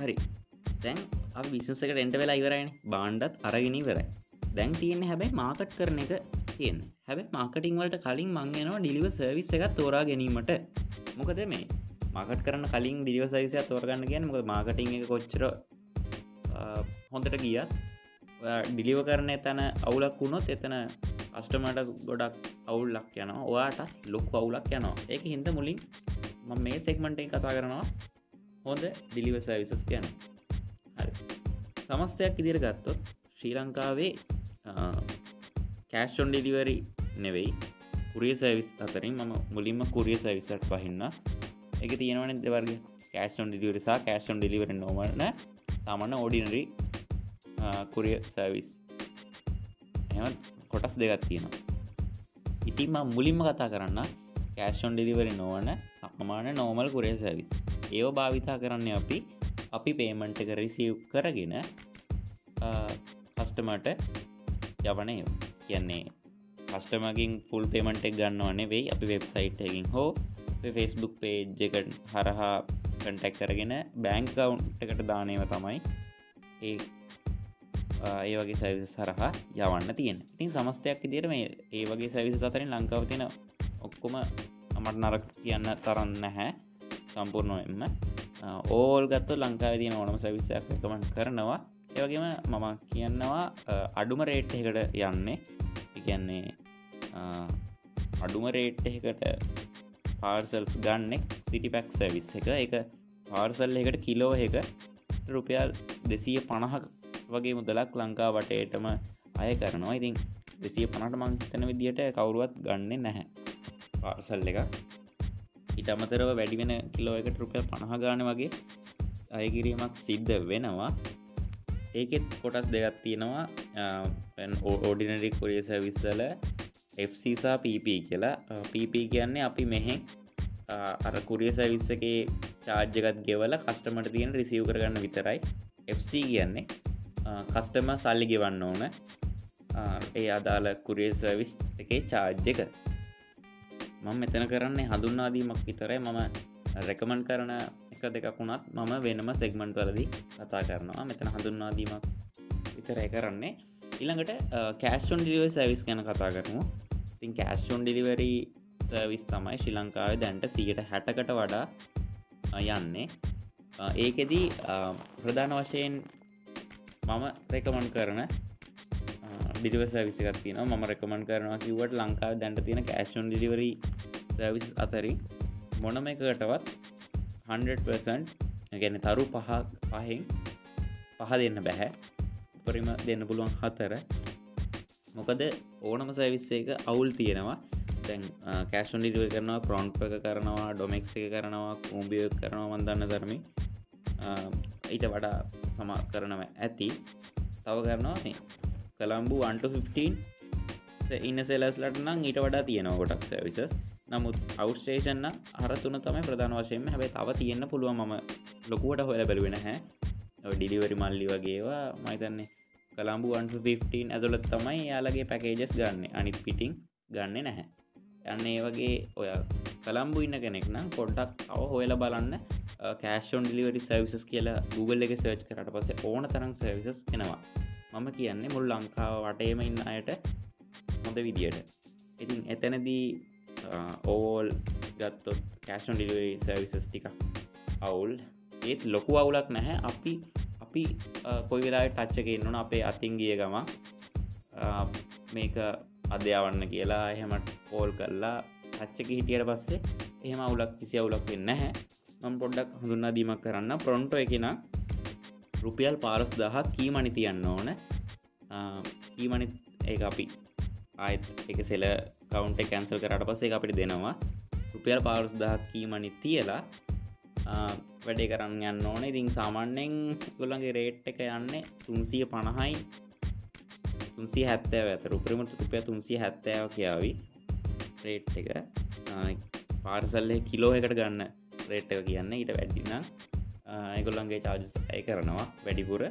හරි. දැන් විශසකට එන්ට වෙලා ඉවරයින බාණ්ඩත් අරගෙන ඉවරයි. දැන් තියෙන හැබැයි මාකට් කරන එක තියෙන් හැබ මාකටිං වලට කලින් මංගෙනවා ඩිලිව සර්විස් එකත් තෝරා ගැනීමට. මොකද මේ මාකට් කරන කලින් ඩිලිව සවිසය තෝරගන්න ගැන මොක මාකටිං එක කොච්චර හොඳට ගියත් ඩිලිව කරන තැන අවුලක් වුණොත් එතන අස්ටමට ගොඩක් අවුල්ලක් යන ඔයාට ලොක් අවුලක් යනවා. ඒක හින්ද මුලින් ම මේ සෙක්මටෙන් කතා කරනවා. හොඳ ඩිලිව සවිසස් කියන හරි. සමස්තයක් ඉදිර ගත්තොත් ශ්‍රී ලංකාවේ කෑස්්ොන් ඩිලිවරි නෙවෙයි කුරිය සවිස් අතරින් මම මුලින්ම කුරිය සවිසට පහින්න එක තියෙනවන දෙවර්ග කෑස්ොන් ඩිලිවරිසා කෑස්ොන් ඩිලිවර නොවන සාමන්න ඕඩිනරි කුරිය සවිස් එම කොටස් දෙගත් තියෙනවා. ඉතිම මුලින්ම කතා කරන්න කෑෂොන් ඩිලිවරි නොවන සම්මාන නෝමල් කුරේ සවිස් ඒව භාවිතා කරන්න අපි. අපි පේමන්ට් එක රිසිව් කරගෙන කස්ටමට යවන කියන්නේ කස්ටමගින් ෆුල් පේමන්ට් එක ගන්නවන්නේ වෙයි අපි වෙබ්සයිට් එකින් හෝ ෆෙස්බුක් පේජ් එකට හරහා කටැක් කරගෙන බෑංකවුන්් එකට දානයව තමයි ඒ ඒ වගේ සවිස සරහා යවන්න තියෙන ඉතින් සමස්තයක් ඉදිර මේ ඒ වගේ සවිස අතරින් ලංකාව තියෙන ඔක්කොම අමට නරක් කියන්න තරන්න නැහැ. සම්පූර්ණයෙන්ම. ඕල් ගත්තු ලංකාව තියෙන ඕනම සවිසයක් එකමන් කරනවා. ඒවගේම මම කියන්නවා අඩුම රේට් එකට යන්නේ. කියන්නේ අඩුම රේට් එකට පාර්සල්ස් ගන්නෙක් සිටි පැක් සැවිස් එක. එක පාර්සල් එකට කිලෝ එක රුපියල් දෙසීය පණහක් වගේ මුදලක් ලංකා වටේටම අය කරනවා. ඉතින් දෙසිය පනට මංතන විදියට කවුරුවත් ගන්න නැහැ. පාර්සල් එක ඉට අමතරව වැඩිවෙන කිලෝ එකට රුපියල් පණහ ගාන වගේ අයකිරීමක් සිද්ධ වෙනවා. ඒකෙත් කොටස් දෙගත් තියෙනවා. ඕඩිනරි කොරිය සැවිස්සල FCසා PP කියලා. PP කියන්නේ අපි මෙහෙ අර කුරිය සැවිස්සගේ චාර්ජකත් ගෙවල කස්ටමට තියෙන රිසිව් කරගන්න විතරයි. FC කියන්නේ කස්ටම සල්ලි ගෙවන්න ඕන. ඒ අදාළ කුරිය සර්විස් එකේ චාර්ජ් එක. මම මෙතන කරන්නේ හඳුන්වාදීමක් විතරයි. මම රැකමන් කරන එක දෙකක් වුණත් මම වෙනම සෙක්මන්ට් වලදි කතා කරනවා. මෙතන හඳුන්වාදීමක් විතරයි කරන්නේ. ඊළඟට කෑස්ටොන් ඩිලිව සවිස් ගැන කතා කරමු. තින් කෑස්ටොන් ඩිලිවරී සර්විස් තමයි ශ්‍රී ලංකාව දැන්ට සියට හැටකට වඩා යන්නේ. ඒකෙදී ප්‍රධාන වශයෙන් මම රෙකමන් කරන ඩිලිව සවිසිකත් තින ම රෙකමන් කරනවා කිවට ලංකාව දැන්ට තියෙන කෑෂන් ඩිලිවරී සවිස් අතරින් මොනම එකකටවත් 100% ගැන තරු පහ පහෙන් පහ දෙන්න බැහැ උපරිම දෙන්න පුළුවන් හතර. මොකද ඕනම සැවිස්ස එක අවුල් තියෙනවා. තැන් කෑෂන් ඩිලිව කරනවා ප්‍රොන්් එක කරනවා ඩොමෙක් එක කරනවා කූම්බිය කරනවා මන්දන්න ධර්මි. ඊට වඩා සම කරනව ඇති. තව කරනවා මේ කළම්බු 115 ඉන්න සෙලස්ලට නම් ඊට වඩා තියෙනවා ගොටක් සවිසස් නමුත් අවස්ටේෂන්න අර තුන තමයි ප්‍රධාන වශයෙන්ම. හැබයි තව තියෙන්න්න පුළුව ම ලොකුවට හොල බැලුවෙන හැ ඩිලිවරි මල්ලි වගේවා මයිතන්නේ කළම්බු 115 ඇතුළත් තමයි යාලගේ පැකේජස් ගන්න. අනිත් පිටිං ගන්න නැහැ. යන්න ඒ වගේ ඔය කළම්බු ඉන්න කෙනෙක් නම් පොඩ්ඩක් අව හොයල බලන්න. කෑෂන් ඩිලිවරි සවිසස් කියලා Google එක සර්ච් කරට පස්සේ ඕන තරම් සවිසස් කෙනවා මම කියන්නේ මුල් ලංකාව වටේම ඉන්න අයට හොඳ විදියට. ඉතින් එතනදී ඕල් ගත්තොත් කෑෂන් ඩිලිවරි සවිසස් ටික අවුල්. ඒත් ලොකු අවුලක් නැහැ. අපි අපි කොයි වෙලා ටච්චක ඉන්නන අපේ අතින් ගිය ගම මේක අධ්‍යාවන්න කියලා එහෙමට පෝල් කරලා අච්චක හිටියට පස්සේ එහෙම අවුලක් කිසි අවුලක් වෙන්න හැ මම් පොඩ්ඩක් හඳුන්නා දීමක් කරන්න. ප්‍රොන්ටෝ එකෙන රුපියල් පාරස් දහක් කීමනි තියන්න ඕන. ඊමනි ඒ අපි ආයත් එක සෙල කවුන්ට කැන්සල් කරට පස්සේ අපිට දෙනවා. රුපියල් පාරස් දහක් කීමනි තියලා වැඩේ කරන්න යන්න ඕන. ඉතින් සාමාන්‍යෙන් ගොල්ලන්ගේ රේට් එක යන්නේ තුන්සිය පණහයි තුන්සිය හැත්තෑ ඇත රුපරිමට රුපිය තුන්සිය හැත්තෑව කියාවි රේට් එක. පාර්සල්ලේ කිලෝ එකට ගන්න රේට් එක කියන්න ඊට වැඩිනම් ඒගොල්ලන්ගේ චාජස් ඇය කරනවා වැඩිපුර.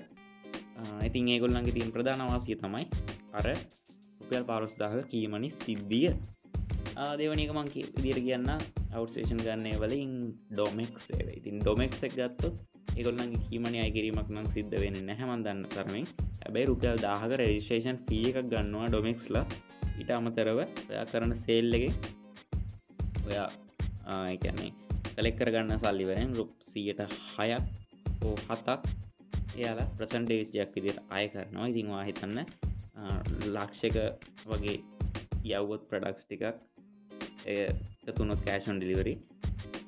ඉතින් ඒගොල්ලන්ගේ තින් ප්‍රධානවාසිය තමයි අර රුපියල් පාරස් දාහ කීමනි සිද්ධිය. ආදේවනික මංකි විදිර කියන්න අවටේෂන් ගන්නේ වලින් ඩොමෙක් සේව ඉතින් ඩොමෙක් එක ගත්තොත් ඒගොල්ලන්ගේ කීමනි අයිකිරීමක් නම් සිද්ධ වෙන නැහැමන් දන්න තරමින්. ඇබැයි රුපියල් දාහක රෙජිස්ටේෂන් ෆිය එකක් ගන්නවා ඩොමෙක්ස්ලා ඉට අමතරව ඔයා කරන සේල්ලගේ ඔයා එකන්නේ කලෙක් කරගන්න සල්ලිවරෙන් රුප් සියට හයක් හෝ හතක් එයාලා ප්‍රසන්ටේජයක් විදිට අය කරනවා. ඉතින්වා හිතන්න ලක්ෂක වගේ යව්වොත් ප්‍රඩක්ස් ටිකක් තුනොත් කෑෂන් ඩිලිවරි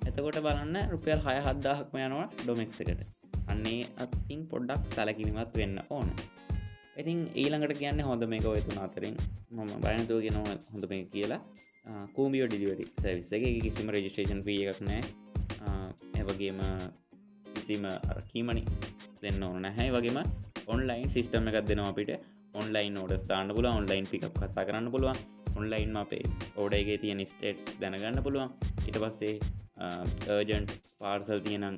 එතකොට බලන්න රුපියල් හය හද්දාහක්ම යනවා ඩොමෙක්ස් එකට. අන්නේ අත්තින් පොඩ්ඩක් සැලකිලිමත් වෙන්න ඕන. ඉතින් ඊළඟට කියන්න හොඳ මේක ඔයතුන අතරින් මම බයනතුව ගෙන හොඳ මේ කියලා. කූමියෝ ඩිලිවරි සැවිස්ස එක. කිසිම රජිස්ටේෂන් පිය එකක් නෑ එවගේම කිසිම අරකීමනි දෙන්න ඕන නැහැ. වගේම ඔන්ලයින් සිිස්ටම එකක් දෙනවා අපිට. ඔන්ලයින් ෝඩ ස්ථාන පුල ඔන්ලයින් පික් කතා කරන්න පුළුවන්. ඔන්ලයින් අපේ ඕඩගේ තියෙන ස්ටේට්ස් දැනගන්න පුළුවන්. ඉට පස්සේ ඒජන්ට් පාර්සල් තියෙනම්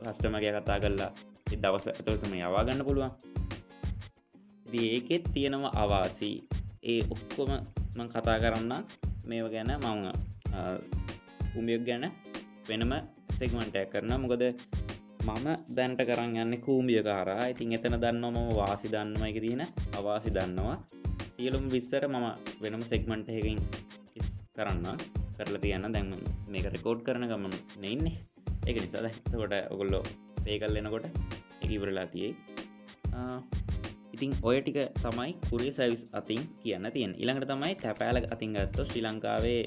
කස්ටමගේ කතා කරලා දවස ඇතුළතම යවාගන්න පුළුවන්. ඒකෙත් තියෙනවා අවාසී. ඒ ඔක්කොම මං කතා කරන්න මේව ගැන මම උමියක් ගැන වෙනම සෙක්මන්ටයක් කරන මොකද මම දැන්ට කරන්න යන්න කූමිය කාරා. ඉතින් එතන දන්න මම වාසි දන්නම එක තියෙන අවාසි දන්නවා. සියලුම් විස්සර මම වෙනම සෙක්මන්ට එකකින් කරන්න කරලා තියන්න. දැන් මේක රෙකෝඩ් කරන ගමන් නෙන්නේ එක නිසා දැකොට ඔගොල්ලෝ පේකල් එනකොට එකවරලා තියේ. ඉතින් ඔය ටික තමයි කුරිය සැවිස් අතින් කියන්න තියෙන ඉළඟට තමයි තැපෑල අතින් ගත්ත ශ්‍රී ලංකාවේ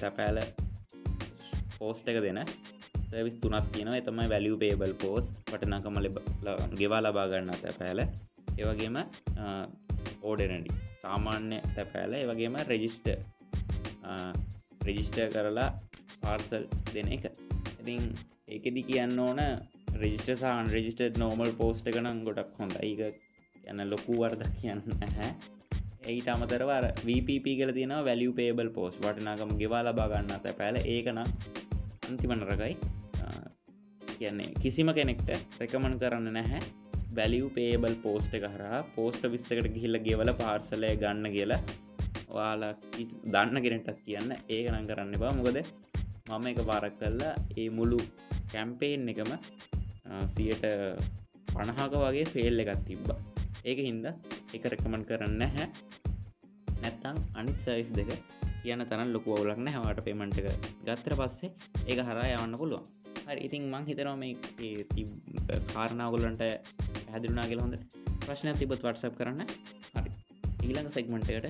තැපෑල පෝස්ට එක දෙන. සවිස් තුනක් තියෙන තමයි වැලිය පේබල් පෝස් පටනකම ගෙවා ලබාගන්න තැපෑල. ඒවගේම ඕඩනඩි සාමාන්‍ය තැපෑල. ඒවගේම රෙජිස්ට රෙජිස්ට කරලා පාර්සල් දෙන එක. ඉතින් ඒකෙදි කියන්න ඕන රෙජිස්ට සාන් රෙජිස්ට නෝමල් පෝස්ට කනම් ගොඩක් හොඳ ඒක යන්න ලොකු වර්ද කියන්න හැ ඒට අමතරවර වපප කල තියෙන වැලිය පේබල් පෝස් වටනාකම ගෙවා ලබාගන්න ඇත පැල ඒකන අන්තිමනරකයි කියන්නේ කිසිම කෙනෙක්ට රැකමන් කරන්න නැහැ. බැලිය් පේබල් පෝස්ට එක හරහා පෝස්ට විස්සකට ගිහිල්ල ගෙවල පාර්සලය ගන්න කියලා වාලා දන්න කෙනෙටත් කියන්න. ඒක නම් කරන්න බා මොකද මම එක පාරක් කල්ලා ඒ මුළු කැම්පේෙන් එකම සියට පණහාක වගේ ෆෙල් එකත් තිබ්බා. ඒක හින්ද එක රැකමන් කරන්න හැ නැත්තං අනිත් සයිස් දෙක කියන තරන් ලොකු ඔවුලක් නැහවට පේමට එක. ගත්තර පස්සේ ඒක හරා යවන්න පුළුවන්. හරි ඉතින් මං හිතරම මේ කාරණාගුලන්ට හැදිරුණා කියල හොඳ ප්‍රශ්න තිබත් වටසප් කරන්න. හරි ඊළඟ සෙක්මන්ටයට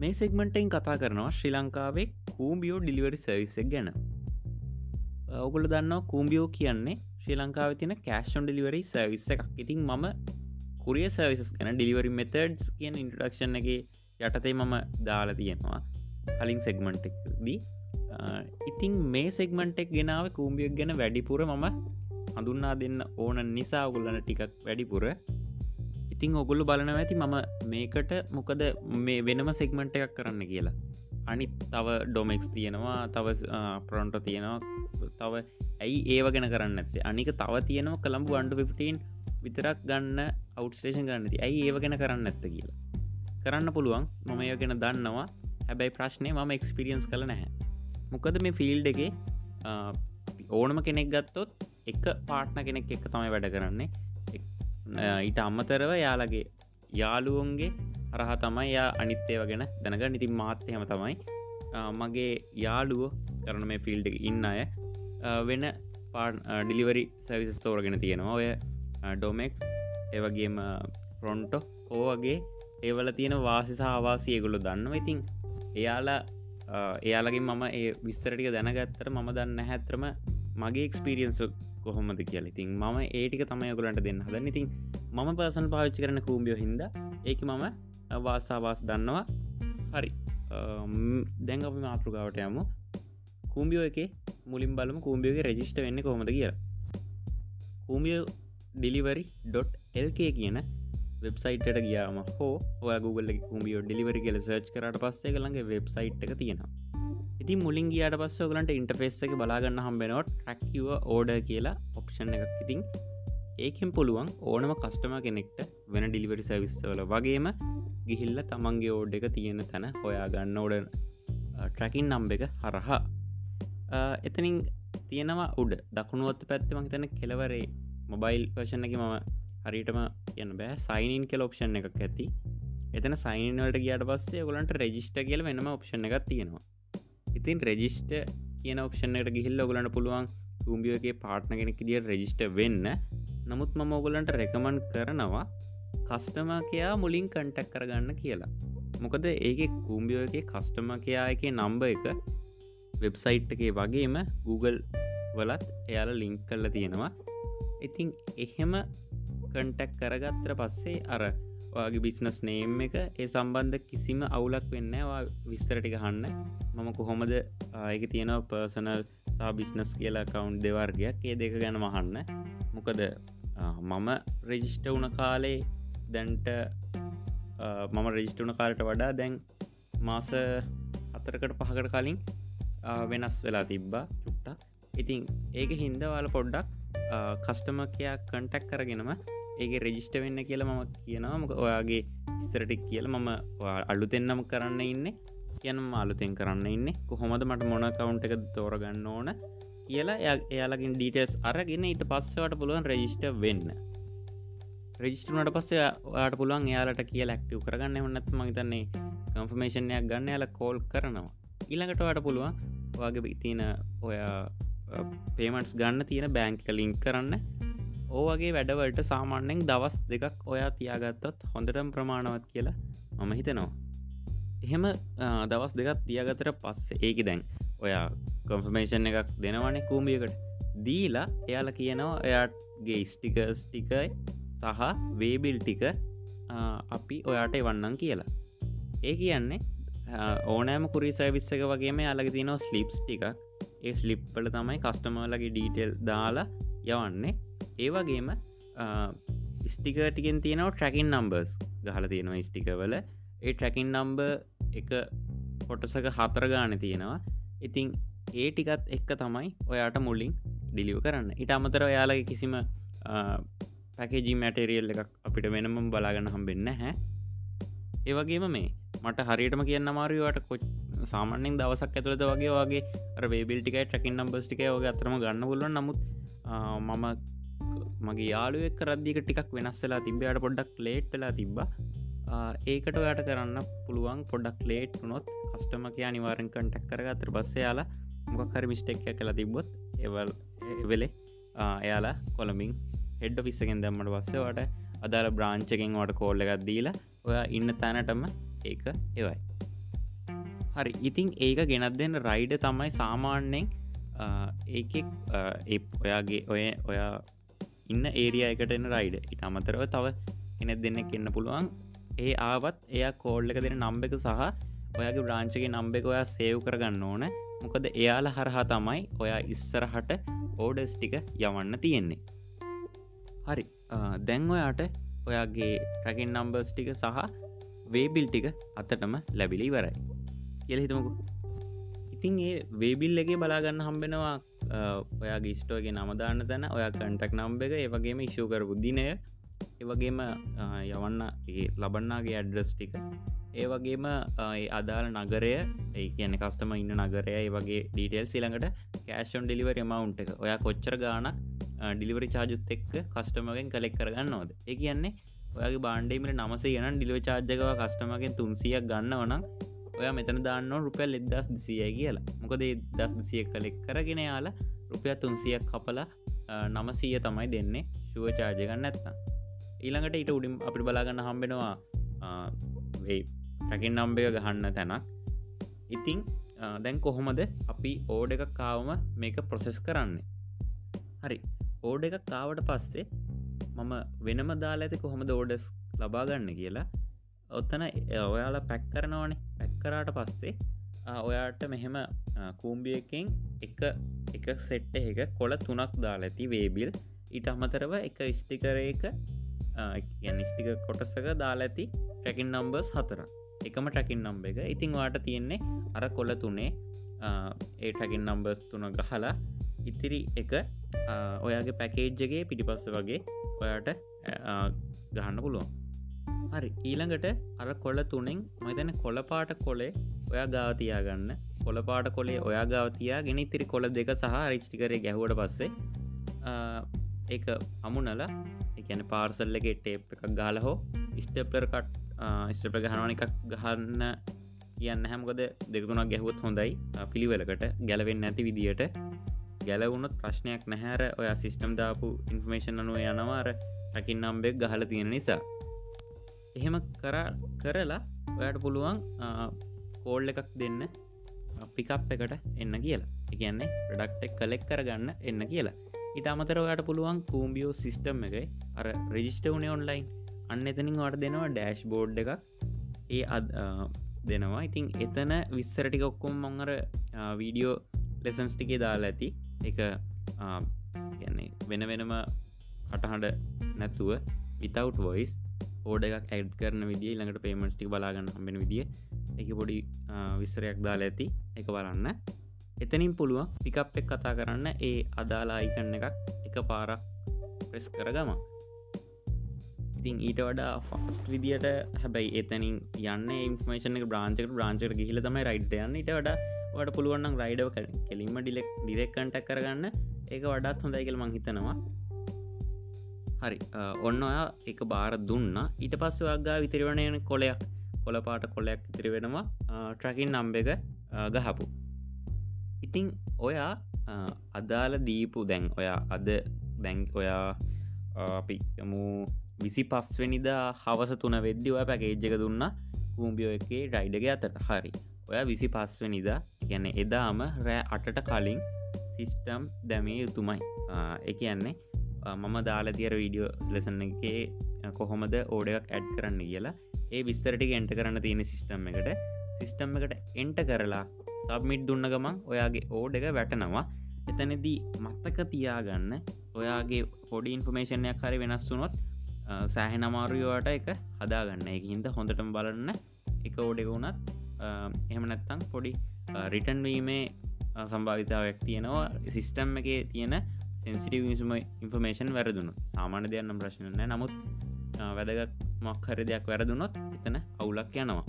මේ සෙක්මටෙන් කතා කරනවා ශ්‍රී ලංකාවේ කූම්බියෝ ඩිලිවරි සවිස්සක් ගැන. ඔගුල දන්න කූම්බියෝ කියන්නේ ශ්‍රී ලංකාව තින කෑෂන් ඩිලිවරි සවිස්ස එකක්. ඉතින් මම කුරිය සවිසස් ගැන ඩිලිවරි මෙතඩ්ස් කියන ඉන්ටරක්ෂන් එක යටතේ මම දාලා තියෙනවා. කලින් සෙක්මන්ටෙක්දී ඉතින් මේ සෙක්මන්ටෙක් ගෙනාව කූම්බියක් ගැන වැඩිපුර මම හඳුන්නා දෙන්න ඕන නිසා ඔගුල්ලන ටිකක් වැඩිපුර. ඉතිං ඔගොල්ලු බලන ඇති මම මේකට මොකද මේ වෙනම සෙක්මට එකක් කරන්න කියලා. අනිත් තව ඩොමෙක්ස් තියෙනවා තව ප්‍රොන්ට තියෙනවා තව ඇයි ඒව ගැන කරන්න ඇත්තේ අනික තව තියෙනවා කළම්බු අන්ඩු පිපටීන් විතරක් ගන්න අවට්ස්ටේෂන් ගන්නති ඇයි ඒව ගැන කරන්න ඇත්ත කියලා? කරන්න පුළුවන්. මම ඒ ගැන දන්නවා. හැබැයි ප්‍රශ්නය මම එක්ස්පිරියන්ස් කළ නැහැ. මොකද මේ ෆිල්ඩ් එක ඕනම කෙනෙක් ගත්තොත් එක පාට්න කෙනෙක් එක් තමයි වැඩ කරන්නේ. ඊට අම්මතරව යාලගේ යාලුවන්ගේ අරහ තමයි යා අනිත්තේව ගැන දැනග ඉතින් මාත්‍යයම තමයි. මගේ යාලුව කරන මේ ෆිල්ඩ් ඉන්න අය වෙන පා ඩිලිවරි සැවිස තෝරගෙන තියෙනවා. ඔය ඩොමෙක්ස් ඒවගේම ප්‍රොන්ටෝ ඕවගේ ඒවල තියෙන වාසිසා අවාසියගුලු දන්නව. ඉතින් එයාලා එයාලගේ මම ඒ විස්තරටික දැනගත්තර මම දන්න හැත්‍රම මගේ එක්ස්පිරියන්සු කොහොමද කියල. ඉතින් මම ඒටික තමයි ගොලන්ට දෙන්න හදන්න. ඉතින් මම පසන් පාවිච්චි කරන කූම්බියෝ හින්ද. ඒක මම වාසාවාස් දන්නවා. හරි. දැන් අපි මාතෘකාවට යමු. කූම්බියෝ එක මුලින් බලම කූම්බියෝගේ රෙජිස්ට වෙන්න කොමද කියලා. කූමියෝ ඩිලිවරි.එල්ක කියන වෙබ්සයිට්ට ගියාම හෝ ඔය Google කුම්ියෝ ඩිලිවරි කියල සර්ච් කරට පස්සේ කළගේ වෙබ්සයිට් එක තියෙනවා. ඉතින් මුලින් ගියට පස්ස ඔගලන්ට ඉන්ටෆෙස් එක බලාගන්න හම්බෙනොත් ට්‍රක්ව ඕඩ කියලා ඔප්ෂන් එකක්. ඉතින් ඒකෙන් පුළුවන් ඕනම කස්ටම කෙනෙක්ට වෙන ඩිලිවරි සවිස්වල වගේම ගිහිල්ල තමන්ගේ ඕඩ් එක තියෙන තැන හොයා ගන්න ඕඩ ට්‍රැකින් නම්බ එක හරහා. එතනින් තියෙනවා උඩ. දකුණුවත්ත පැත්තමක් තැන කෙලවරේ මොබයිල් වර්ෂණ එක මම හරිටම කියන්න බෑ. සයිනින් කෙල ඔප්ෂන් එකක් ඇති. එතන සයින්වලට ගියට පස්සේ ගොලන්ට රෙජිස්ට කියල වෙනම ඔප්ෂණ එකක් තියෙනවා. ඉතින් රෙජිස්ට කියන ඔප්ෂණයට ගිහිල්ල ඔගලන්න පුළුවන් කුම්බියගේ පාට්න කෙනෙක් දිිය රෙජිස්ට වෙන්න. නමුත් මම ඔගලන්ට රෙකමන් කරනවා කස්ටම කයා මුලින් කන්ටැක් කරගන්න කියලා. මොකද ඒක කූම්බියෝගේ කස්ටම කයා එක නම්බ එක වෙබ්සයිට් එකේ වගේම Google වලත් එයාල ලිංක් කරල තියෙනවා. ඉතිං එහෙම කන්ටැක් කරගත්තර පස්සේ අර වාගේ බිස්නස් නේම් එක ඒ සම්බන්ධ කිසිම අවුලක් වෙන්නවා විස්තරටික හන්න මම කොහොමද ආයක තියෙනව පර්සනල් බිස්නස් කියලා කවුන්් දෙවර්ගයක් ඒ දෙක ගැන මහන්න මොකද මම රෙජිස්ට වුණ කාලේ දැන්ට මම රෙජිස්ටුන කාලට වඩා දැන් මාස අතරකට පහකට කලින් වෙනස් වෙලා තිබ්බා චුට්ටක්. ඉතින් ඒක හින්දවාල පොඩ්ඩක් කස්ටම කයා කන්ටැක් කරගෙනම ඒක රෙජිස්ට වෙන්න කියලා මම කියනවා. මොක ඔයාගේ ස්තරටික් කියල මම අලුතෙන්නම කරන්න ඉන්න. කියන මාලුතෙන් කරන්න ඉන්න. කොහොමද මට මොන කවුන්් එක තෝරගන්න ඕන කියලා එයාලගින් ඩීටස් අරගෙන ඊට පස්සවට පුළුවන් රෙජිස්ට වෙන්න. රෙජිස්ටනට පස්සේ ඔයාට පුළුවන් එයාලට කිය ලක්ටව කරගන්න. හොන්නත් මහිතන්නේ කම්ෆර්මේෂණයක් ගන්න. යාල කෝල් කරනවා. ඊළඟට වට පුළුවන් වගේ තියන ඔයා පේමටස් ගන්න තියෙන බෑංක ලින්ක් කරන්න. ඕවගේ වැඩවලට සාමාන්‍යෙන් දවස් දෙකක් ඔයා තියාගත්තත් හොඳටම් ප්‍රමාණවත් කියලා මම හිතනවා. එහෙම දවස් දෙකත් තියාගතර පස්ස ඒක දැන් ඔයා කොන්ෆර්මේෂන් එකක් දෙනවනේ කූමියකට දීලා එයාල කියනවා එයාටගේ ස්ටිකර්ස් ටිකයි සහ වේබිල් ටික අපි ඔයාට එවන්නම් කියලා. ඒ කියන්නේ ඕනෑම කුරි සවිස්සක වගේම අලග තිනෝ ස්ලිප්ස් ටිකක්. ඒ ස්ලිප්පල තමයි කස්ටමලගේ ඩීටෙල් දාලා යවන්නේ. ඒවගේම ස්ටිකටිකෙන් තියෙනව ට්‍රැකින් නම්බර්ස් ගහල තියෙනවා ස්ටිකවල ඒ ට්‍රැකින් නම්බ එක පොටසක හතර ගාන තියෙනවා. ඉතිං ඒ ටිකත් එක්ක තමයි ඔයාට මුල්ලින් ඩිලිව කරන්න. ඉට අමතර ඔයාලගේ කිසිම පැකජී මැටරියල් එකක් අපිට වෙනම බලාගන්න හම්බෙන්න හැ ඒවගේම මේ මට හරියටම කියන්න මාරවට කොච් සාමන්‍යෙන් දවසක් ඇතුළද වගේ වගේ වේබිල්ටිකයි ට්‍රකින් නම්බස්ටික වගේ අතරම ගන්න පුලුවන් නමුත් මම මගේ යාළුවෙක් රද්දික ටිකක් වෙනස්සලා තිබ්බයට පොඩ්ඩක් ලේට්ලා තිබ්බ. ඒකට ඔයාට කරන්න පුළුවන් පොඩක් ලේට් වනොත් කස්ටම කිය අනිවාරෙන් කටක් කරගතර බස්ස යාලා මොකක්හරි මිස්ටෙක් කලා තිබ්බොත් එවල් වෙලේ එයාලා කොළමින් හෙඩ්ඩ පිස්සගෙන් දැම්මට බස්සවට අදාල බ්‍රාංචකෙන් වට කෝල්ල එකක් දීලා ඔයා ඉන්න තැනටම ඒක එවයි. හරි. ඉතිං ඒක ගෙනත් දෙන්න රයිඩ තමයි සාමාන්‍යෙන් ඒක ඔයාගේ ඔය ඔයා ඉන්න ඒරිය එකට එන්න රයිඩ ඉට අමතරව තව එන දෙන්න එන්න පුළුවන්. ඒ ආවත් එයා කෝල්ල එක දෙන නම්බ එක සහ ඔයාගේ බ්‍රාංචගේ නම්බ එක ඔයා සේව් කරගන්න ඕන. මොකද එයාල හරහා තමයි ඔයා ඉස්සරහට ඕඩස් ටික යවන්න තියෙන්නේ. හරි. දැන් ඔයාට ඔයාගේ ටැකින් නම්බර්ස් ටික සහ වේබිල් ටික අත්තටම ලැබිලි වරයි කියල හිතමකු. ඉතින් ඒ වේබිල් එක බලාගන්න හම්බෙනවා ඔයාගේ ස්ටෝගේ නමදාන්න තැන ඔයා කන්ටක් නම්බ එක ඒවගේම ඉශූ කරපු දිනය ඒවගේම යවන්න ලබන්නාගේ ඇඩ්‍රස් ටික ඒවගේම අදාළ නගරය ඒ කියන කස්ටම ඉන්න නගරය වගේ ඩීටෙල් සිළඟට කෑෂන් ඩිලිවර මවුන්ට එක. ඔයා කොච්චර ගානක් ඩිලිවරි චාජුත් එක්ක කස්ටමගෙන් කලෙක් කරගන්න ඕද ඒ කියන්නේ ඔයාගේ බාන්්ඩේමට නමසේ යන ඩිලිව චාර්ජකව කස්ටමගෙන් තුන්සියක් ගන්න වනම් ඔය මෙතන දාන්න රුපියල් එදස් දිසිය කියලා. මොකද දස් දිසිය කලෙක් කරගෙන යාලා රුපිය තුන්සියක් කපලා නමසීය තමයි දෙන්නේ. ශුව චාර්ජගන්න ඇත්තා ඊළඟට ඊට උඩින් අපි බලාගන්න හම්බෙනවා ටැකින් නම්බ එක ගහන්න තැනක්. ඉතිං දැන් කොහොමද අපි ඕඩ එක කාවම මේක ප්‍රොසෙස් කරන්නේ? හරි. ඕඩ එක කාවට පස්සේ මම වෙනම දාලා ඇති කොහොමද ඕඩස් ලබාගන්න කියලා. ඔත්තන ඔයාලා පැක් කරනවනේ. පැක්කරාට පස්සේ ඔයාට මෙහෙම කූම්බියකින් එක එක සෙට්ට එක කොළ තුනක් දාලා ඇති වේබිල්. ඊට අමතරව එක ස්ටිකරයක ස්ටික කොටසක දාලා ඇති ටැකින් නම්බර්ස් හතර. එකම ටැකින් නම්බ එක. ඉතිං වාට තියෙන්නේ අර කොළ තුනේ ඒ ටැකින් නම්බර්ස් තුන ගහලා ඉතිරි එක ඔයාගේ පැකේජ්ජගේ පිටිපස්ස වගේ ඔයාට ගහන්න පුළුවන්. හරි ඊළඟට අර කොල තුනෙන් මතන කොලපාට කොලේ ඔයා ගාවතියාගන්න කොලපාට කොලේ ඔයා ගාවතියා ගෙන තිරි කොල දෙක සහ රිච්ටිකරේ ගැහුවට පස්සේ ඒක අමුණල එකන පාර්සල්ල එක ටේප් එකක් ගාල හෝ ස්ටප්ලර් කට් ස්ටප ගහනවන එකක් ගහන්න කියන්න හැමකද දෙකුණක් ගැහුවත් හොඳයි. පිළිවෙලකට ගැලවෙන්න ඇති විදියට. ගැලවුණොත් ප්‍රශ්නයක් නැහැර ඔය සිිස්ටම් දාපු ඉන්ෆර්මේෂන් අනුව යනවාර රකින් නම්බෙක් ගහල තියෙන නිසා. එහෙම කර කරලා ඔයට පුළුවන් කෝල්ල එකක් දෙන්න පිකප් එකට එන්න කියලා. එකන්නේ ප්‍රඩක්ටෙක් කලෙක් කරගන්න එන්න කියලා. ඉට අමතරවට පුළුවන් කූම්බියෝ සිිස්ටම් එක අර රෙජිස්ට වනේ ඔන්ලයින් අන්න එතනින් වට දෙනවා ඩෑශ් බෝඩ් එකක්. ඒ අද දෙනවා. ඉතින් එතන විස්සරටික ඔක්කොම් මංහර වීඩියෝ ලෙසන්ස් ටිකේ දාලා ඇති. එක කියන්නේ වෙන වෙනම කටහඬ නැතුව විතවට් වොයිස් ඕඩ එකක් ඇඩ් කරන විදිිය ළඟට පේමස්ටි බලාගන්න හම්බෙන විදිිය එක පොඩි විස්සරයක් දාලා ඇති. එක බලන්න. එතනින් පුළුවන් පිකප් එක් කතා කරන්න ඒ අදාලා අයිකන්න එකක් එක පාරක් ප්‍රෙස් කරගම. ඉතින් ඊට වඩා ෆස්ට විදිට හැබැයි එතනින් යන්න ඉන්ෆර්මේෂන බ්‍රාංචක බ්‍රාංචර ගිහිල තමයි රයිඩ් යන්න. ඉට වඩා වට පුළුවන්නම් රයිඩව කෙලින්ම ඩිලෙක් ඩිරෙක්කන්ට කරගන්න. ඒක වඩාත් හොඳයි කියල මං හිතනවා. හරි. ඔන්න ඔයා එක බාර දුන්න. ඊට පස්ස වගා විතිරවණයන කොලයක් කොලපාට කොලයක් ඉතිරි වෙනවා. ට්‍රකින් නම්බ එක ගහපු. ඉතිං ඔයා අදාල දීපු දැන් ඔයා අද බැංක් ඔයා අපි යමු විසි පස්වනිදා හවස තුන වෙද්දි ඔය පැකේජ්ජක දුන්න. කූම්බියෝ එකේ රයිඩග අතට. හරි. ඔය විසි පස්වනිදා ගැන එදාම රෑ අටට කලින් සිිස්ටම් දැමේ යුතුමයි. එක යන්නේ මම දාලා තියර වීඩියෝ ලෙසන්න එකේ කොහොමද ඕඩයක් ඇඩ් කරන්න කියලා. ඒ විස්තරටි එන්ට කරන්න තියෙන සිිස්ටම් එකට. සිිස්ටම් එකට එන්ට කරලා සබ්මිට් දුන්න ගමන් ඔයාගේ ඕඩ එක වැටනවා. එතනදී මත්තක තියාගන්න ඔයාගේ පොඩි ඉන්ෆර්මේෂණයක් හරි වෙනස් වුනොත් සෑහෙන අමාරුවට එක හදාගන්න. එක හින්ද හොඳටම බලන්න. එක ඕඩෙක වුණත් එහෙම නැත්තං පොඩි රිටන්වීමේ සම්භාවිතාවක් තියෙනවා. සිිස්ටම් එක තියෙන සෙන්සිටව විසම ඉන්ෆර්මේෂන් වැරදුණු සාමාන්‍ය දෙයන්නම් ප්‍රශ්නය නමුත් වැදගත් මක්හර දෙයක් වැරදුනොත් එතන අවුලක් යනවා.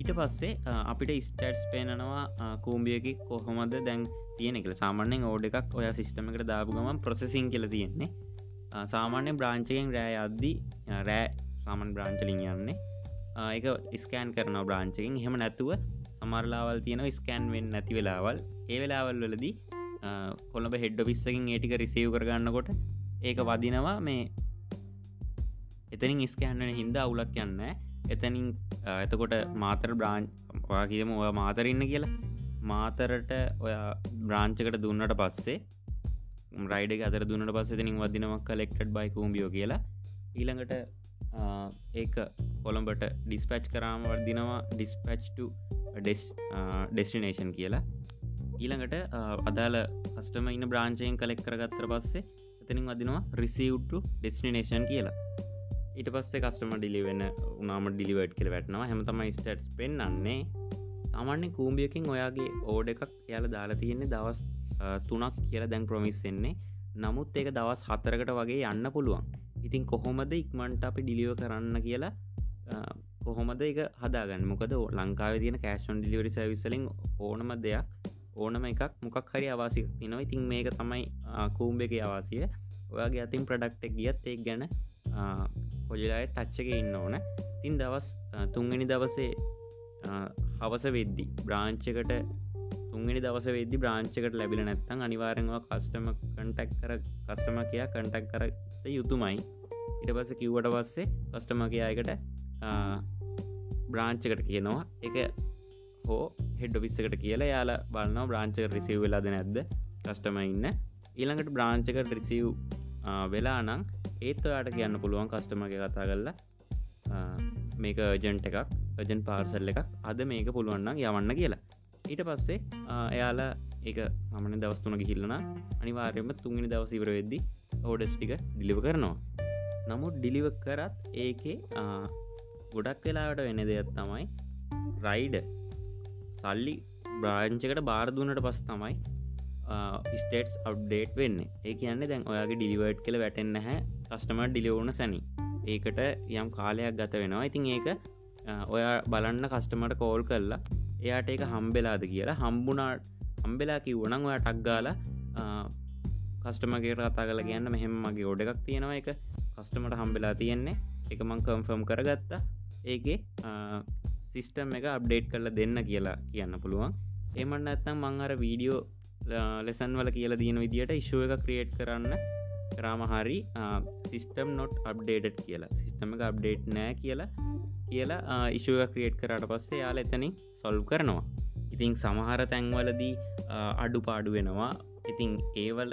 ඊට පස්සේ අපිට ස්ටටස් පේනනවා කූම්බියකි කොහොමද දැන් තියෙන එක සාමාන්‍යෙන් ඕඩ එකක් ඔය සිිස්ටමකට දාපු ගමන් ප්‍රසෙසින් කියල තියෙන්නේ. සාමාන්‍ය බ්‍රාංචකෙන් රෑ අද්දී රෑ සාමන් බ්‍රාංචලින් යන්නේ. එක ස්කෑන් කරන බ්‍රාංචකින් හෙම නැතුව සමරලාවල් තියෙන ස්කෑන් වෙන් නැති වෙලාවල්. ඒ වෙලාවල් වලදී කොළඹ හෙඩ්ඩ පිස්සකින් ඒටික රිසීව් කරගන්නකොට ඒක වදිනවා මේ එතනින් ස්කෑන්වන හින්ද අවුලක් යන්න එතනින් එතකොට මාතර බ්‍රාන්් ඔයාගේම ඔය මාතරඉන්න කියලා. මාතරට ඔය බ්‍රාංචකට දුන්නට පස්සේ රයිඩ අතර දුන්නට පස්සේ තිනින් වදිනවක් කලෙක්ටඩ් බයි කූම්බියෝ කියලා. ඊළඟට ඒක කොළඹට ඩිස්පච් කරාම වර්දිනවා ඩිස්පච්ට ඩෙස්ටිනේෂන් කියලා. ඊළඟට අදාල අස්ටම ඉන්න බ්‍රාංචයෙන් කලෙක් කරගත්තර පස්සේ එතනින් වදිනවා රිසිව්ට ඩෙස්ටිනේෂන් කියලා. ඊට පස්සේ කස්ටම ඩිලිවෙන්න උනාම ඩිලිවට් කියල වැටනවා. හැමතම ස්ටටස් පෙන්න්නේ සාමාන්‍ය කූම්බියකින් ඔයාගේ ඕඩ එකක් යාල දාලා තියෙන්නේ දවස් තුනක් කියලා දැන් ප්‍රමිස්සෙන්නේ නමුත් ඒක දවස් හතරකට වගේ යන්න පුළුවන්. ඉතින් කොහොමද ඉක්මන්ට අපි ඩිලිව කරන්න කියලා කොහොමද එක හදාගන්න? මොකද ලංකාව තියන කෑෂන් ඩිලිවරි සවිසලින් ඕනම දෙයක් ඕනම එකක් මොකක් හරි අවාසි තිනවා ඉතින් මේක තමයි කූම්බ එක අවාසිය ඔයාගේ අතින් ප්‍රඩක්ටක් ගියත් එක් ගැන කොජලාය ටච්චක ඉන්න ඕන. තින් දවස් තුන්ගනි දවසේ හවස වෙද්දි බ්‍රාංචකට තුන්ගනි දවස වෙද්දි බ්‍රාංචකට ලැබිල නැත්තං අනිවාරෙන්වා කස්ටම කටක් කර කස්ටම කියයා කටක් කර යුතුමයි. ඉට පස කිව්වට පස්සේ කස්ටම කියයකට බ්‍රාංචකට කියනවා. එක හෝ හෙඩ විස්සකට කියලා යාලා බලන්න බ්‍රාංචක රිසිව් වෙලාද නැද්ද? කස්ටම ඉන්න. ඊළඟට බ්‍රාංචකට රිසිව් වෙලා නං ඒත් ඔයාට කියන්න පුළුවන් කස්ටමගේ කතා කරලා මේක ජන්ට එකක් ජන් පාර්සල් එකක්. අද මේක පුළුවන්න්න යවන්න කියලා. ඊට පස්සේ එයාලා ඒක සමන දවස්තුන ගිහිල්ලන අනිවාර්යම තුන්ගනි දවස ඉවර වෙද්දි ඕඩස් ටික ඩිලිව කරනවා. නමුත් ඩිලිව කරත් ඒකේ ගොඩක් වෙලාවට වෙන දෙයක් තමයි රයිඩ සල්ලි බ්‍රාංචකට බාරදුනට පස් තමයි ස්ටේටස් අව්ඩේට් වෙන්න. ඒ කියන්නේ දැන් ඔයාගේ ඩිලිවර්ට් කළ වැටෙන්න හැ කස්ටම ඩිලිවුණ සැනි. ඒකට යම් කාලයක් ගත වෙනවා. ඉතින් ඒක ඔය බලන්න කස්ටමට කෝල් කරලා එයාට ඒක හම්බෙලාද කියලා හම්බුණා හම්බෙලා කිව්වනං ඔය ටක්ගාල කස්ටමගේ රතා කල කියන්න. මෙහෙම මගේ ඔඩ එකක් තියෙනවා. එක කස්ටමට හම්බෙලා තියෙන්නේ. එක මං කම්ෆම් කරගත්තා. ඒගේ සිිස්ටම් එක අප්ඩේට් කරලා දෙන්න කියලා කියන්න පුළුවන්. එමන්න ඇත්තම් මං අර වීඩියෝ ලෙසන් වල කියලා දීන විදිට ඉශුව එක ක්‍රියේට් කරන්න. රාමහරි සිිස්ටම් නොට් අප්ඩේට් කියලා. සිිස්ටම එක අප්ඩේට් නෑ කියලා කියලා ඉශුව ක්‍රියේට් කරට පස්සේ යාල එතනින් සොල්් කරනවා. ඉතිං සමහර තැන්වලදී අඩු පාඩු වෙනවා. ඉතිං ඒවල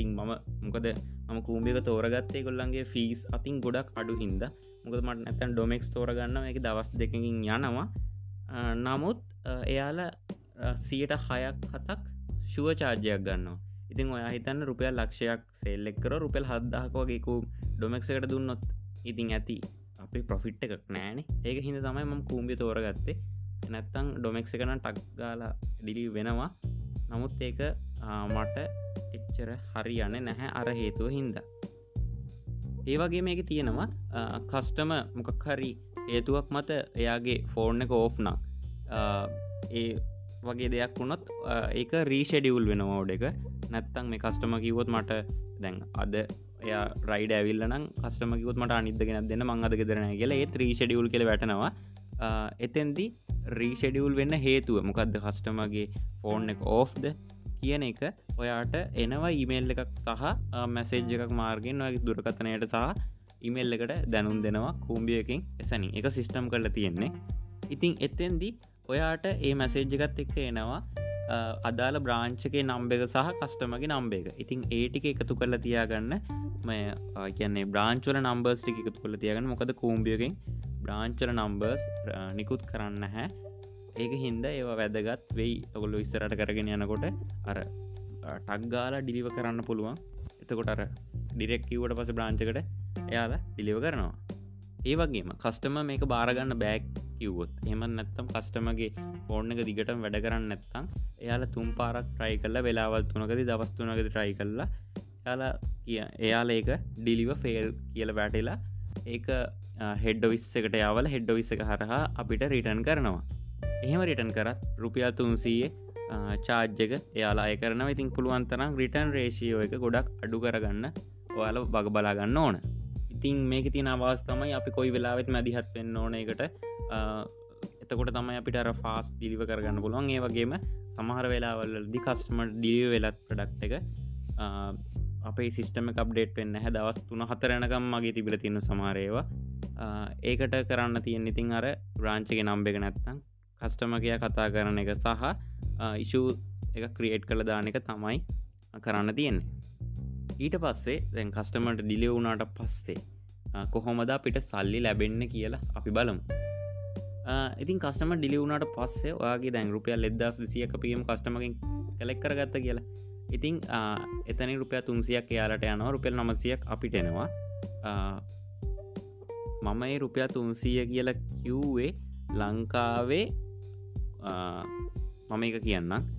ඉතිං මම මොකද මම කූම්බික තෝරගත්තේ කොල්ලන්ගේ ෆීස් අතින් ගොඩක් අඩු හින්ද. මොකද මට නැතැන් ඩොමෙක්ස් තෝරගන්න එක දවස් දෙකින් යනවා. නමුත් එයාල සියට හයක් හතක් ශුව චාර්ජයක් ගන්නවා. ඉතින් ඔයා හිතන්න රුපියල් ලක්ෂයක් සෙල්ලෙක්කර රුපෙල් හද්දාහක වගේකු ඩොමෙක්සකට දුන්නොත් ඉතින් ඇති. අපි ප්‍රොෆිට් එකක් නෑනේ ඒක හිද තමයි මම කූම්බි තෝරගත්තේ. නැත්තං ඩොමෙක්ස එකන ටක්ගාලා ඩිලි වෙනවා. නමුත් ඒක මට එච්චර හරි යන්න නැහැ අර හේතුව හින්ද. ඒවගේ මේක තියෙනවා කස්ටම මොකක් හරි හේතුවක් මත එයාගේ ෆෝර්න එක ඕෆ්නම් ඒ වගේ දෙයක් වුණොත් ඒක රීෂඩියවල් වෙනවා ඔඩ එක. නැත්තං මේ කස්ටම කිවොත් මට දැන් අද එය රයිඩ ඇවිල්ලන කස්ටමකිවොත් මට අනිදගෙන දෙන්න මං අද ගෙදරන කියලා ඒ ත්‍රීෂඩියවල් කෙළ වැටනවා. එතැන්දි රීෂඩියවල් වෙන්න හේතුව මොකක්ද කස්ටමගේ ෆෝන් එක ඕෆ්ද කියන එක ඔයාට එනවා ඊමේල් එකක් සහ මැසේජ් එකක් මාර්ගෙන් ඔය දුරකතනයට සහ ඉමේල් එකට දැනුම් දෙනවා කූම්බියකින් එසනි එක සිිස්ටම් කරලා තියෙන්නේ. ඉතිං එත්තෙන්දි ඔයාට ඒ මැසේජ්ජකත් එක්ක එනවා අදාළ බ්‍රාංචකේ නම්බෙක සහ කස්ටමගේ නම්බේක ඉතින් ඒටික එකතු කරල තියාගන්න මය කියන්නේ බ්‍රාංචල නම්බර්ස් ටික එකතු කළ තියගන්න. මොකද කූම්බියගෙන් බ්‍රාංචල නම්බර්ස් නිකුත් කරන්න හැ ඒක හින්ද ඒවා වැදගත් වෙයි. ඔගොල්ලු ඉස්සරට කරගෙන යනකොට අර ටක්ගාල ඩිලිව කරන්න පුළුවන්. එතකොට අර ඩිරෙක් කිවට පස බ්‍රාංචකට එයාලා ඩිලිව කරනවා. ඒ වගේම කස්ටම මේක බාරගන්න බෑක් කිව්වොත් එම නැත්තම් කස්ටමගේ ෆෝර්න එක දිගටම වැඩ කරන්න නැත්තම් එයාල තුම් පාරක් ට්‍රයි කල්ල වෙලාවල් තුනකද දවස්තුනකද ට්‍රයි කල්ලා යාලා කිය එයාල ඒක ඩිලිව ෆේල් කියල වැටලා ඒක හෙඩ්ඩ විස්ස එකට යාවල හෙඩ්ඩ විස්ස එක හරහා අපිට රිටන් කරනවා. එහෙම රිටන් කරත් රුපියල් තුන්සීයේ චාර්ජක එයාලා අයකරන ඉතින් පුළුවන්තරම් රිටන් රේෂියෝ එක ගොඩක් අඩු කරගන්න ඔයාල බග බලාගන්න ඕන. ඉතින් මේක තින අවාස්තමයි අපි කොයි වෙලාවෙත් මැදිහත් වෙන්න ඕන එකට එතකොට තමයි අපිට අර ෆාස් දිලිව කරගන්න පුළුවන්. ඒ වගේම සමහර වෙලාවල්දි කස්ටමට ඩිය වෙලත් ප්‍රඩක්් එක අපේ සිිස්ටම කප්ඩේට් වෙන්න හැ දවස් තුන හතරනකම් මගේ තිබිල තින්න සමාරයවා ඒකට කරන්න තියෙන් ඉතින් අර රාංචක නම්බෙක නැත්තං කස්ටමකය කතා කරන එක සහ ඉශූ එක ක්‍රියේට් කළ දාන එක තමයි කරන්න තියෙන්නේ. ඊට පස්සේ දැන් කස්ටමට ඩිලිය වුණාට පස්සේ කොහොමද අපිට සල්ලි ලැබෙන්න කියලා අපි බලමු. ඉතින් කස්ටම ඩිලිවුණට පස්සේ ඔයාගේ දැන් රුපියල් එදස් සියක පියම් කස්ටමකින් කලෙක් කරගත්ත කියලා. ඉතිං එතනි රුපිය තුන්සියක් එයාලට යනවා රුපියල් නමසියක් අපිට එනවා. මම ඒ රුපිය තුන්සීය කියලා කිව්වේ ලංකාවේ මම එක කියන්නම්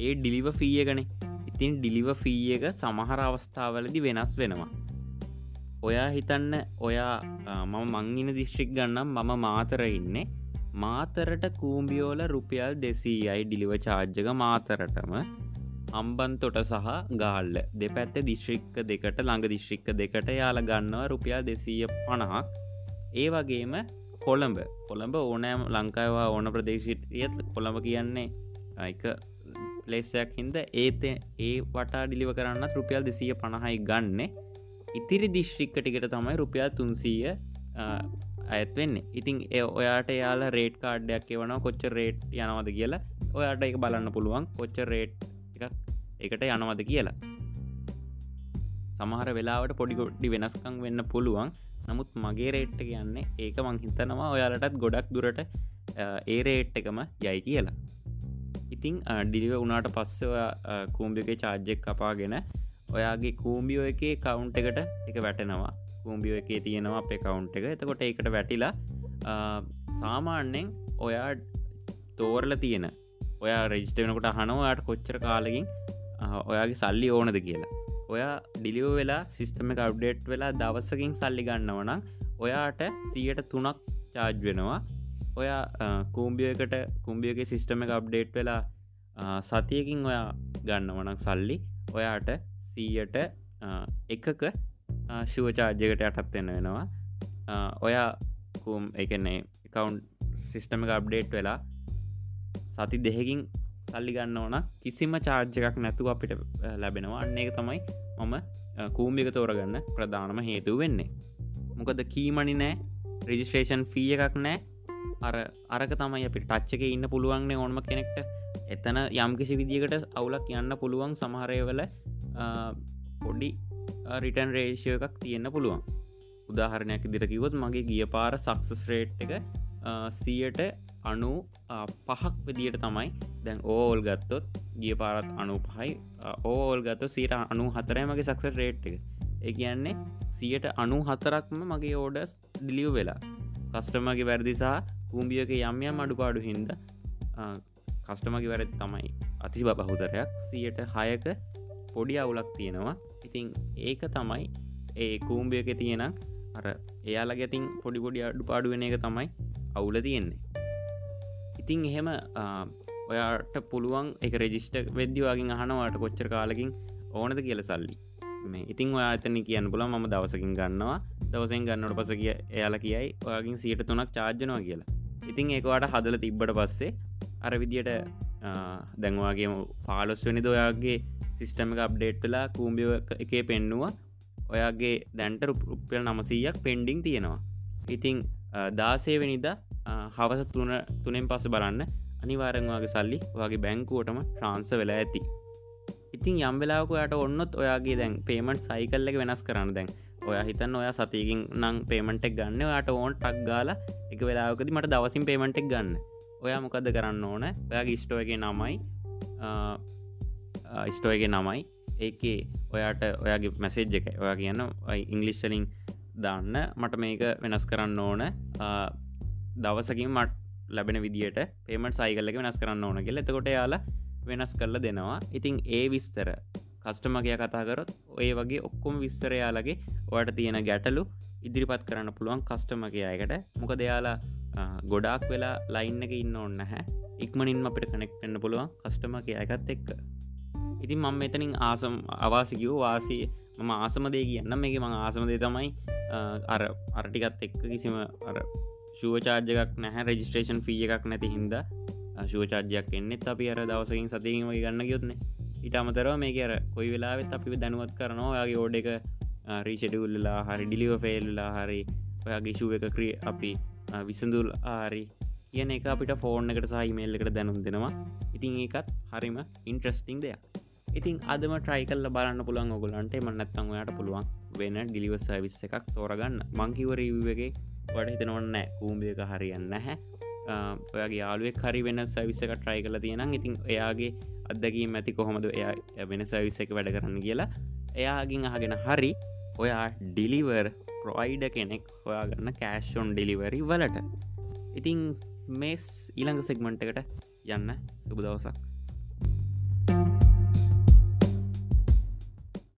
ඒ ඩිලිව ෆීය ගනේ ඉතින් ඩිලිව ෆී එක සමහර අවස්ථාවලදි වෙනස් වෙනවා. ඔයා හිතන්න ඔයා මම මංගින දිස්ත්‍රික් ගන්නම් මම මාතර ඉන්නේ. මාතරට කූම්බියෝල රුපියල් දෙසීයි ඩිලිව චාර්ජක මාතරටම. අම්බන්තොට සහ ගාල්ල දෙපැත්ත දිශ්‍රික්ක දෙකට ළඟ දිශ්‍රික්ක දෙකට යාල ගන්නවා රුපියල් දෙසීය පණහක්. ඒ වගේම කොළඹ. කොළඹ ඕනෑම් ලංකාවා ඕන ප්‍රදේශිටියත් කොළඹ කියන්නේ එක ලෙස්සයක් හින්ද ඒත ඒ වටා ඩිලිව කරන්න රුපියල් දෙසීය පණහයි ගන්නේ. ඉතිරි දිශ්‍රික්ක ටිකට තමයි රුපියල් තුන්සීය ඇත් වෙන්න. ඉතින් ඒ ඔයාට යාලා රේට් කාඩ්ඩයක් එවන කොච්ච රේට් යනවද කියලා ඔයාට එක බලන්න පුළුවන්. කොච්ච රේට් එකක් එකට යනවද කියලා. සමහර වෙලාවට පොඩිකොඩ්ඩි වෙනස්කං වෙන්න පුළුවන්. නමුත් මගේ රේට්ට කියන්නේ ඒක මං හිතනවා ඔයාලටත් ගොඩක් දුරට ඒ රේට් එකම යයි කියලා. ඉතිං ඩිලිව උනාට පස්ස කූම්භික චාර්ජෙක් කපාගෙන ඔයාගේ කූම්බියෝ එකේ කවුන්් එකට එක වැටෙනවා. කූම්බියෝ එකේ තියෙනවා අපේ කවුන්් එක. එතකොට ඒකට වැටිලා සාමාන්‍යෙන් ඔයා තෝරල තියෙන ඔයා රෙජිස්ට වෙනකොට හනවාට කොච්චර කාලකින් ඔයාගේ සල්ලි ඕනද කියලා. ඔයා ඩිලියෝ වෙලා සිිස්ටම එක අව්ඩේට් වෙලා දවස්සකින් සල්ලි ගන්නවනම් ඔයාට සියට තුනක් චාර්ජ් වෙනවා. ඔයා කූම්බියකට කුම්බියක සිිස්ටම එක අප්ඩේට් වෙලා සතියකින් ඔයා ගන්නවනක් සල්ලි ඔයාට සීයට එකක ශුවචාර්ජයකට යටත්වෙන්න වෙනවා. ඔයා කූම් එකන්නේ එකකවන්් සිිස්ටම එක අප්ඩේට් වෙලා සති දෙහකින් සල්ලි ගන්න ඕන. කිසිම චාර්ජකක් නැතුව අපිට ලැබෙනවා. අන්න එක තමයි මම කූම්භික තෝරගන්න ප්‍රධානම හේතු වෙන්නේ. මොකද කීමණි නෑ රජිස්ට්‍රේෂන් ෆිය එකක් නෑ. අර අරක තමයි අපි ටච්චක ඉන්න පුළුවන්න්නේ ඕනම කෙනෙක්ට. එතන යම්කිසි විදිකට අවුලක් යන්න පුළුවන්. සමහරයවල පොඩි රිටන් රේෂය එකක් තියෙන්න්න පුළුවන්. උදාහරණයක් දිරකිවොත් මගේ ගිය පාර සක්සස් රේට් එක සියට අනු පහක් විදියට තමයි දැන් ඕල් ගත්තොත් ගිය පාරත් අනු පහයි. ඕල් ගත්ත සීට අනු හතරයි මගේ සක්ස රේට් එක. ඒ කියන්නේ සියට අනු හතරක්ම මගේ ඕඩස් ඩිලියව් වෙලා. කස්ටමගේ වැරදි සහ කූම්බියක යම් යම් අඩුපාඩු හින්ද කස්ටමගේ වැරදි තමයි අති බහුතරයක්. සියට හයක පොඩි අවුලක් තියෙනවා. ඉතිං ඒක තමයි ඒ කූම්බියක තියෙන අර එයාලා ගැතින් පොඩිපොඩි අඩු පාඩුවෙන එක තමයි අවුල තියෙන්නේ. ඉතිං එහෙම ඔයාට පුළුවන් එක රෙජිස්ට වෙද්‍යවාගින් අහනවාට කොච්චර කාලකින් ඕනද කියල සල්ලි. මේ ඉතින් ඔයාතන කියන්න පුල ම දවසකින් ගන්නවා. දවසෙන් ගන්නට පස කිය එයාල කියයි ඔයාගින් සියට තුනක් චාර්ජනවා කියලා. ඉතින් ඒකවාට හදල තිබ්බට පස්සේ අර විදියට දැන්වාගේ ෆාලොස් වනි දොයාගේ සිිස්ටම එක අප්ඩේට් වෙලා කූම්බිය එකේ පෙන්නවා. ඔයාගේ දැන්ට රුපියල් නමසීයක් පෙන්ඩිං තියෙනවා. ඉතිං දාසේවනිද හවස තුන තුනෙන් පස බලන්න. අනිවාරංවාගේ සල්ලි වගේ බැංකුවටම ට්‍රාන්ස වෙලා ඇති. ඉතින් යම් වෙලාකයට ඔන්නොත් ඔයාගේ දැන් පේමට සයිකල්ල එක වෙනස් කරන්න දැන්. ඔය හිතන් ඔය සතියකින් නං පේමටෙක් ගන්න යාට ඕන් ටක් ගාල එක වෙලාකද මට දවසින් පේමටෙක් ගන්න. ඔයා මොකද කරන්න ඕන? ඔයාගේ ස්ටෝයගේ නමයි. ස්ටෝයගේ නමයි. ඒකේ ඔයාට ඔයාගේ මැසේජ් එක ඔයා කියන්න ඉංගලිශ්ලින් දාන්න. මට මේක වෙනස් කරන්න ඕන. දවසකින් මට ලැබෙන විදිට පේමට සයිකල්ලක වෙනස් කරන්න ඕන කියල. එතකොට යාලා වෙනස් කරල දෙනවා. ඉතිං ඒ විස්තර කස්ටමගය කතාකරොත් ඔය වගේ ඔක්කොම විස්තරයාලගේ ඔයට තියෙන ගැටලු ඉදිරිපත් කරන්න පුළුවන් කස්ටමගයකට මොක දෙයාලා ගොඩාක් වෙලා ලයින්න එක ඉන්න ඔන්න හැ ඉක්මනින් අපිට කනෙක්ටන්න පුළුවන් කස්ටමගේ අයකත් එක්ක. ඉතින් මං මෙතනින් ආසම් අවාසිකිවූ වාසී මම ආසමදේ කියන්න මේක මං ආසමදේ තමයි අර අරටිකත් එක්ක කිසිම අර ශුවචාර්ජයක් නැහැ රජිස්ට්‍රේෂන් ෆිය එකක් නැති හින්ද. ශුවචාර්ජයක් එන්නෙත් අපි අර දවසකින් සතිීම ගන්න ගයොත්න ඉට අමතරව මේ අර කොයි වෙලාවෙත් අපි දැනුවත් කරනවා. ඔයාගේ ඕඩ එක රීෂඩියුල්ලා හරි ඩිලිව ෆෙල්ලා හරි ඔයාගේ ශුව එක ක්‍රිය අපි විසඳුල් ආරි කියන එක අපිට ෆෝර්න් එකට සහිමේල් එකට දැනුම් දෙනවා. ඉතින් ඒකත් හරිම ඉන්ට්‍රස්ටිං දෙයක්. ඉතින් අදම ට්‍රයි කල්ල බලන්න පුළන් ඔගොලන්ට මන්නත්තං ඔයාට පුළුවන් වෙන ඩිලිවස් සවිස් එකක් තෝරගන්න. මංකිවරීවගේ වට හිතනවන්න කූම්බියක හරියන්න හැ ඔයාගේ යාලුවෙක් හරි වෙන සවිස එක ට්‍රයි කල තියෙනම් ඉතින් එයාගේ අදකීම ඇති කොහොමද? එයා වෙන සවිස එක වැඩ කරන්න කියලා එයාගින් අහගෙන හරි ඔයා ඩිලිවර් ප්‍රොයිඩ කෙනෙක් හොයාගන්න කෑෂොන් ඩිලිවරි වලට. ඉතිං මේස් ඊළඟ සෙක්මන්ට එකට යන්න. සුබ දවසක්.